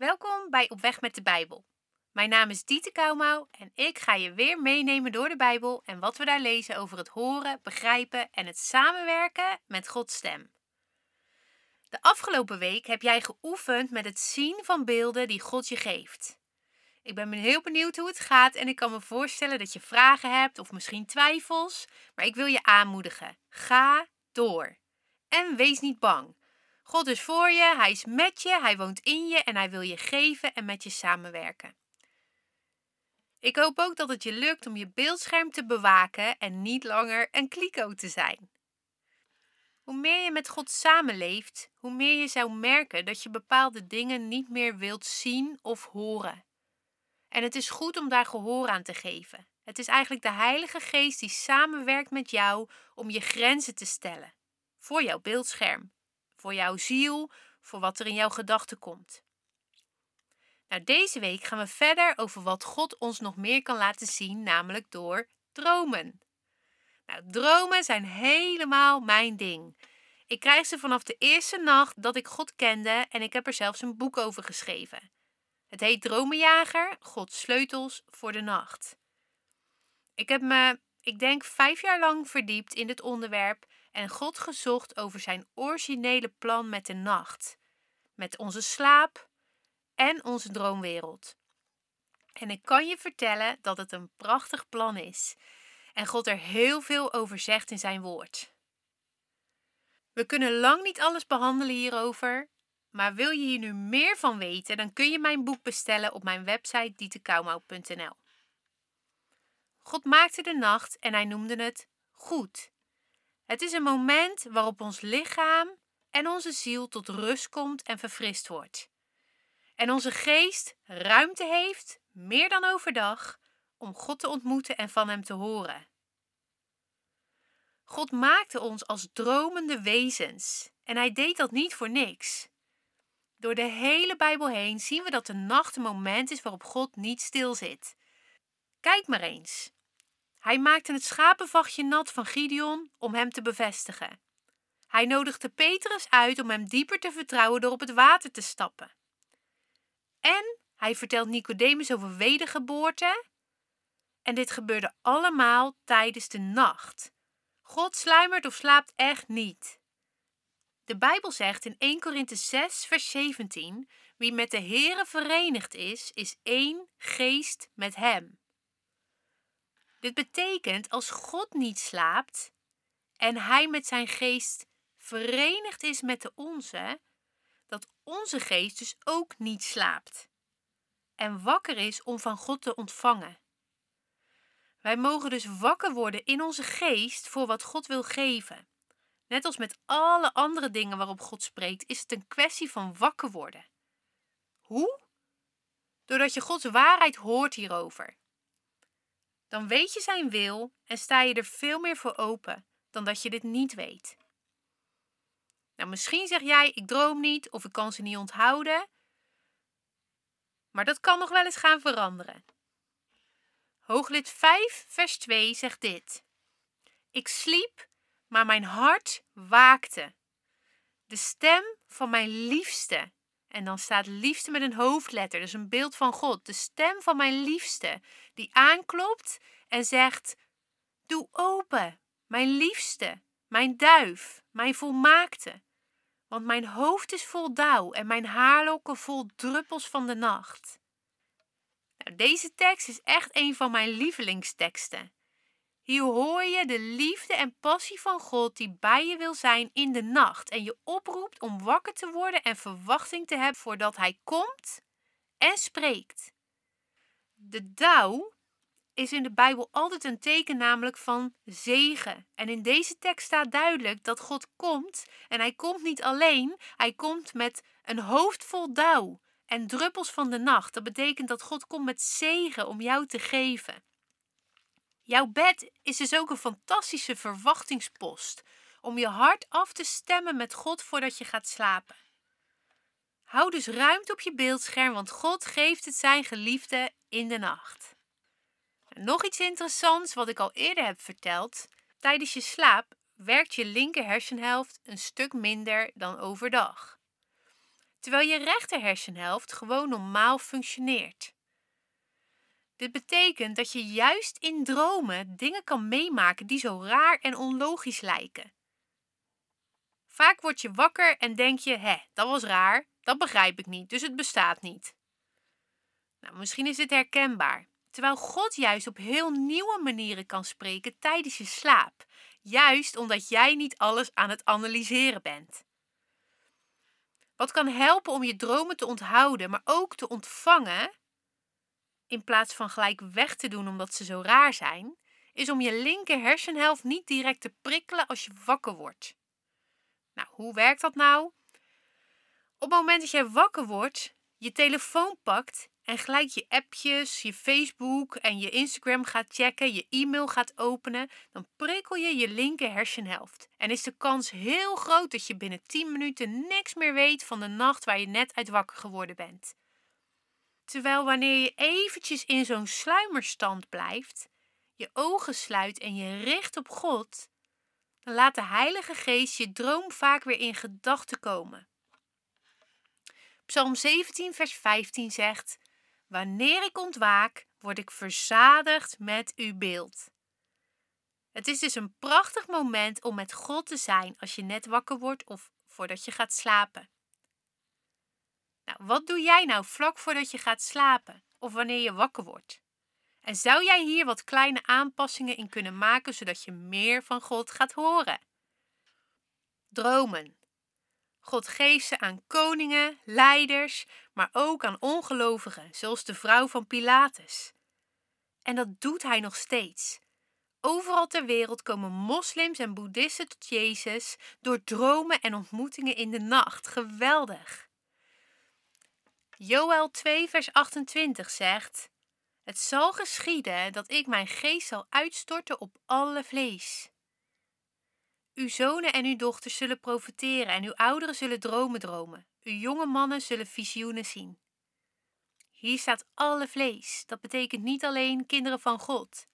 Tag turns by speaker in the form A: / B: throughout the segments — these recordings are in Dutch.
A: Welkom bij Op Weg met de Bijbel. Mijn naam is Diete Kouwmouw en ik ga je weer meenemen door de Bijbel en wat we daar lezen over het horen, begrijpen en het samenwerken met Gods stem. De afgelopen week heb jij geoefend met het zien van beelden die God je geeft. Ik ben heel benieuwd hoe het gaat en ik kan me voorstellen dat je vragen hebt of misschien twijfels, maar ik wil je aanmoedigen. Ga door. En wees niet bang. God is voor je, Hij is met je, Hij woont in je en Hij wil je geven en met je samenwerken. Ik hoop ook dat het je lukt om je beeldscherm te bewaken en niet langer een kliko te zijn. Hoe meer je met God samenleeft, hoe meer je zou merken dat je bepaalde dingen niet meer wilt zien of horen. En het is goed om daar gehoor aan te geven. Het is eigenlijk de Heilige Geest die samenwerkt met jou om je grenzen te stellen. Voor jouw beeldscherm, voor jouw ziel, voor wat er in jouw gedachten komt. Nou, deze week gaan we verder over wat God ons nog meer kan laten zien, namelijk door dromen. Nou, dromen zijn helemaal mijn ding. Ik krijg ze vanaf de eerste nacht dat ik God kende en ik heb er zelfs een boek over geschreven. Het heet Dromenjager, Gods sleutels voor de nacht. Ik heb me, ik denk, vijf jaar lang verdiept in dit onderwerp en God gezocht over zijn originele plan met de nacht, met onze slaap en onze droomwereld. En ik kan je vertellen dat het een prachtig plan is en God er heel veel over zegt in zijn woord. We kunnen lang niet alles behandelen hierover, maar wil je hier nu meer van weten, dan kun je mijn boek bestellen op mijn website dietekouwmouw.nl. God maakte de nacht en hij noemde het goed. Het is een moment waarop ons lichaam en onze ziel tot rust komt en verfrist wordt. En onze geest ruimte heeft, meer dan overdag, om God te ontmoeten en van Hem te horen. God maakte ons als dromende wezens en Hij deed dat niet voor niks. Door de hele Bijbel heen zien we dat de nacht een moment is waarop God niet stil zit. Kijk maar eens. Hij maakte het schapenvachtje nat van Gideon om hem te bevestigen. Hij nodigde Petrus uit om hem dieper te vertrouwen door op het water te stappen. En hij vertelt Nicodemus over wedergeboorte. En dit gebeurde allemaal tijdens de nacht. God sluimert of slaapt echt niet. De Bijbel zegt in 1 Korinthe 6, vers 17: Wie met de Here verenigd is, is één geest met Hem. Dit betekent als God niet slaapt en Hij met zijn geest verenigd is met de onze, dat onze geest dus ook niet slaapt en wakker is om van God te ontvangen. Wij mogen dus wakker worden in onze geest voor wat God wil geven. Net als met alle andere dingen waarop God spreekt, is het een kwestie van wakker worden. Hoe? Doordat je Gods waarheid hoort hierover. Dan weet je zijn wil en sta je er veel meer voor open dan dat je dit niet weet. Nou, misschien zeg jij: ik droom niet of ik kan ze niet onthouden. Maar dat kan nog wel eens gaan veranderen. Hooglid 5, vers 2 zegt dit: Ik sliep maar mijn hart waakte. De stem van mijn liefste. En dan staat liefste met een hoofdletter, dus een beeld van God. De stem van mijn liefste, die aanklopt en zegt: Doe open, mijn liefste, mijn duif, mijn volmaakte. Want mijn hoofd is vol dauw en mijn haarlokken vol druppels van de nacht. Nou, deze tekst is echt een van mijn lievelingsteksten. Hier hoor je de liefde en passie van God die bij je wil zijn in de nacht en je oproept om wakker te worden en verwachting te hebben voordat Hij komt en spreekt. De dauw is in de Bijbel altijd een teken namelijk van zegen. En in deze tekst staat duidelijk dat God komt en hij komt niet alleen, hij komt met een hoofd vol dauw en druppels van de nacht. Dat betekent dat God komt met zegen om jou te geven. Jouw bed is dus ook een fantastische verwachtingspost om je hart af te stemmen met God voordat je gaat slapen. Hou dus ruimte op je beeldscherm, want God geeft het zijn geliefde in de nacht. Nog iets interessants wat ik al eerder heb verteld. Tijdens je slaap werkt je linker hersenhelft een stuk minder dan overdag. terwijl je rechter hersenhelft gewoon normaal functioneert. Dit betekent dat je juist in dromen dingen kan meemaken die zo raar en onlogisch lijken. Vaak word je wakker en denk je: hè, dat was raar, dat begrijp ik niet, dus het bestaat niet. Nou, misschien is dit herkenbaar. Terwijl God juist op heel nieuwe manieren kan spreken tijdens je slaap, juist omdat jij niet alles aan het analyseren bent. Wat kan helpen om je dromen te onthouden, maar ook te ontvangen, in plaats van gelijk weg te doen omdat ze zo raar zijn, is om je linker hersenhelft niet direct te prikkelen als je wakker wordt. Nou, hoe werkt dat nou? Op het moment dat jij wakker wordt, je telefoon pakt en gelijk je appjes, je Facebook en je Instagram gaat checken, je e-mail gaat openen, dan prikkel je je linker hersenhelft. En is de kans heel groot dat je binnen 10 minuten niks meer weet van de nacht waar je net uit wakker geworden bent. Terwijl wanneer je eventjes in zo'n sluimerstand blijft, je ogen sluit en je richt op God, dan laat de Heilige Geest je droom vaak weer in gedachten komen. Psalm 17, vers 15 zegt: Wanneer ik ontwaak, word ik verzadigd met uw beeld. Het is dus een prachtig moment om met God te zijn als je net wakker wordt of voordat je gaat slapen. Nou, wat doe jij nou vlak voordat je gaat slapen of wanneer je wakker wordt? En zou jij hier wat kleine aanpassingen in kunnen maken zodat je meer van God gaat horen? Dromen. God geeft ze aan koningen, leiders, maar ook aan ongelovigen, zoals de vrouw van Pilatus. En dat doet hij nog steeds. Overal ter wereld komen moslims en boeddhisten tot Jezus door dromen en ontmoetingen in de nacht. Geweldig. Joel 2, vers 28 zegt: Het zal geschieden dat ik mijn geest zal uitstorten op alle vlees. Uw zonen en uw dochters zullen profiteren en uw ouderen zullen dromen dromen. Uw jonge mannen zullen visioenen zien. Hier staat alle vlees. Dat betekent niet alleen kinderen van God.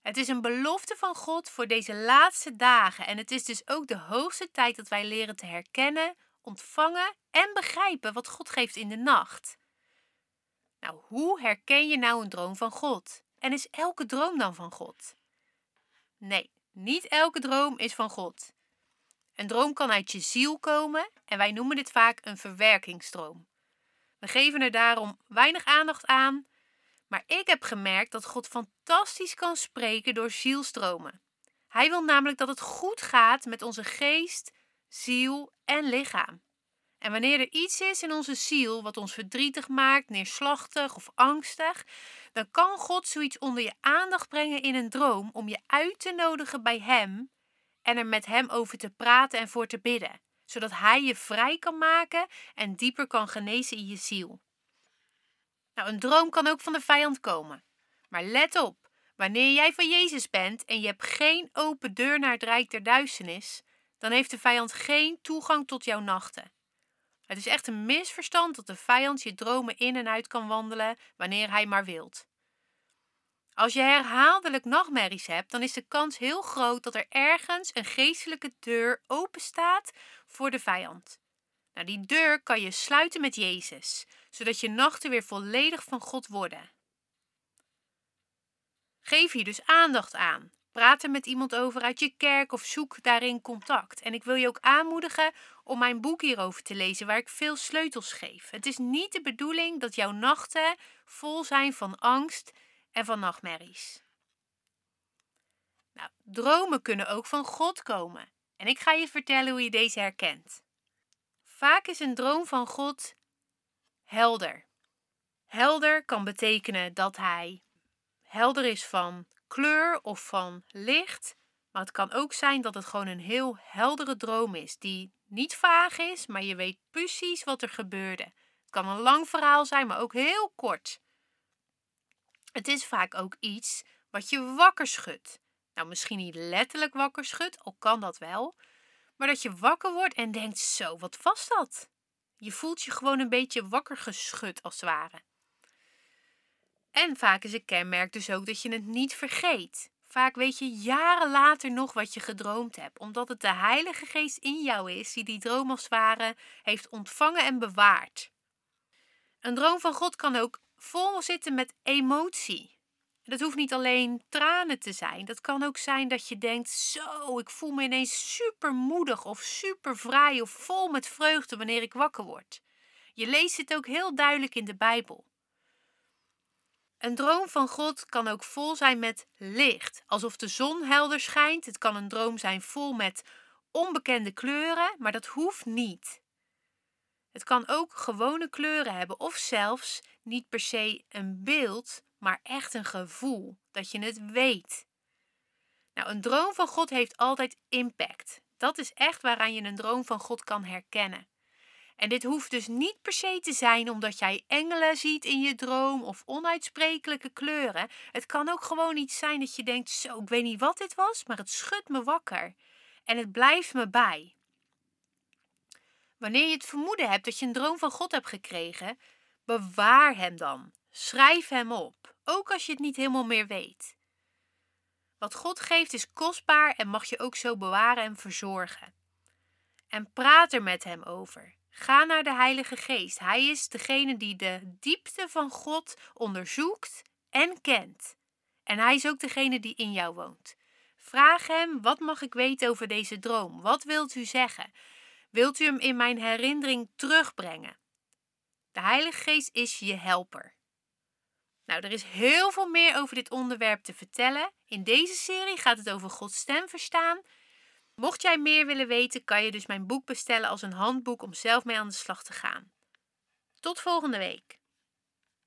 A: Het is een belofte van God voor deze laatste dagen en het is dus ook de hoogste tijd dat wij leren te herkennen, ontvangen en begrijpen wat God geeft in de nacht. Nou, hoe herken je nou een droom van God? En is elke droom dan van God? Nee, niet elke droom is van God. Een droom kan uit je ziel komen en wij noemen dit vaak een verwerkingsdroom. We geven er daarom weinig aandacht aan, maar ik heb gemerkt dat God fantastisch kan spreken door zielstromen. Hij wil namelijk dat het goed gaat met onze geest, ziel en lichaam. En wanneer er iets is in onze ziel wat ons verdrietig maakt, neerslachtig of angstig, dan kan God zoiets onder je aandacht brengen in een droom om je uit te nodigen bij Hem en er met Hem over te praten en voor te bidden, zodat Hij je vrij kan maken en dieper kan genezen in je ziel. Nou, een droom kan ook van de vijand komen. Maar let op, wanneer jij van Jezus bent en je hebt geen open deur naar het rijk der duisternis, dan heeft de vijand geen toegang tot jouw nachten. Het is echt een misverstand dat de vijand je dromen in en uit kan wandelen wanneer hij maar wilt. Als je herhaaldelijk nachtmerries hebt, dan is de kans heel groot dat er ergens een geestelijke deur open staat voor de vijand. Nou, die deur kan je sluiten met Jezus, zodat je nachten weer volledig van God worden. Geef hier dus aandacht aan. Praat er met iemand over uit je kerk of zoek daarin contact. En ik wil je ook aanmoedigen om mijn boek hierover te lezen, waar ik veel sleutels geef. Het is niet de bedoeling dat jouw nachten vol zijn van angst en van nachtmerries. Nou, dromen kunnen ook van God komen. En ik ga je vertellen hoe je deze herkent. Vaak is een droom van God helder. Helder kan betekenen dat hij helder is van kleur of van licht. Maar het kan ook zijn dat het gewoon een heel heldere droom is, die niet vaag is, maar je weet precies wat er gebeurde. Het kan een lang verhaal zijn, maar ook heel kort. Het is vaak ook iets wat je wakker schudt. Nou, misschien niet letterlijk wakker schudt, al kan dat wel. Maar dat je wakker wordt en denkt: zo, wat was dat? Je voelt je gewoon een beetje wakker geschud als het ware. En vaak is een kenmerk dus ook dat je het niet vergeet. Vaak weet je jaren later nog wat je gedroomd hebt, omdat het de Heilige Geest in jou is die die droom als ware heeft ontvangen en bewaard. Een droom van God kan ook vol zitten met emotie. Dat hoeft niet alleen tranen te zijn. Dat kan ook zijn dat je denkt: Zo, ik voel me ineens super moedig of super vrij of vol met vreugde wanneer ik wakker word. Je leest het ook heel duidelijk in de Bijbel. Een droom van God kan ook vol zijn met licht, alsof de zon helder schijnt. Het kan een droom zijn vol met onbekende kleuren, maar dat hoeft niet. Het kan ook gewone kleuren hebben of zelfs niet per se een beeld, maar echt een gevoel, dat je het weet. Nou, een droom van God heeft altijd impact. Dat is echt waaraan je een droom van God kan herkennen. En dit hoeft dus niet per se te zijn omdat jij engelen ziet in je droom of onuitsprekelijke kleuren. Het kan ook gewoon iets zijn dat je denkt: zo, ik weet niet wat dit was, maar het schudt me wakker. En het blijft me bij. Wanneer je het vermoeden hebt dat je een droom van God hebt gekregen, bewaar hem dan. Schrijf hem op, ook als je het niet helemaal meer weet. Wat God geeft is kostbaar en mag je ook zo bewaren en verzorgen. En praat er met hem over. Ga naar de Heilige Geest. Hij is degene die de diepte van God onderzoekt en kent. En hij is ook degene die in jou woont. Vraag hem: wat mag ik weten over deze droom? Wat wilt u zeggen? Wilt u hem in mijn herinnering terugbrengen? De Heilige Geest is je helper. Nou, er is heel veel meer over dit onderwerp te vertellen. In deze serie gaat het over Gods stem verstaan. Mocht jij meer willen weten, kan je dus mijn boek bestellen als een handboek om zelf mee aan de slag te gaan. Tot volgende week.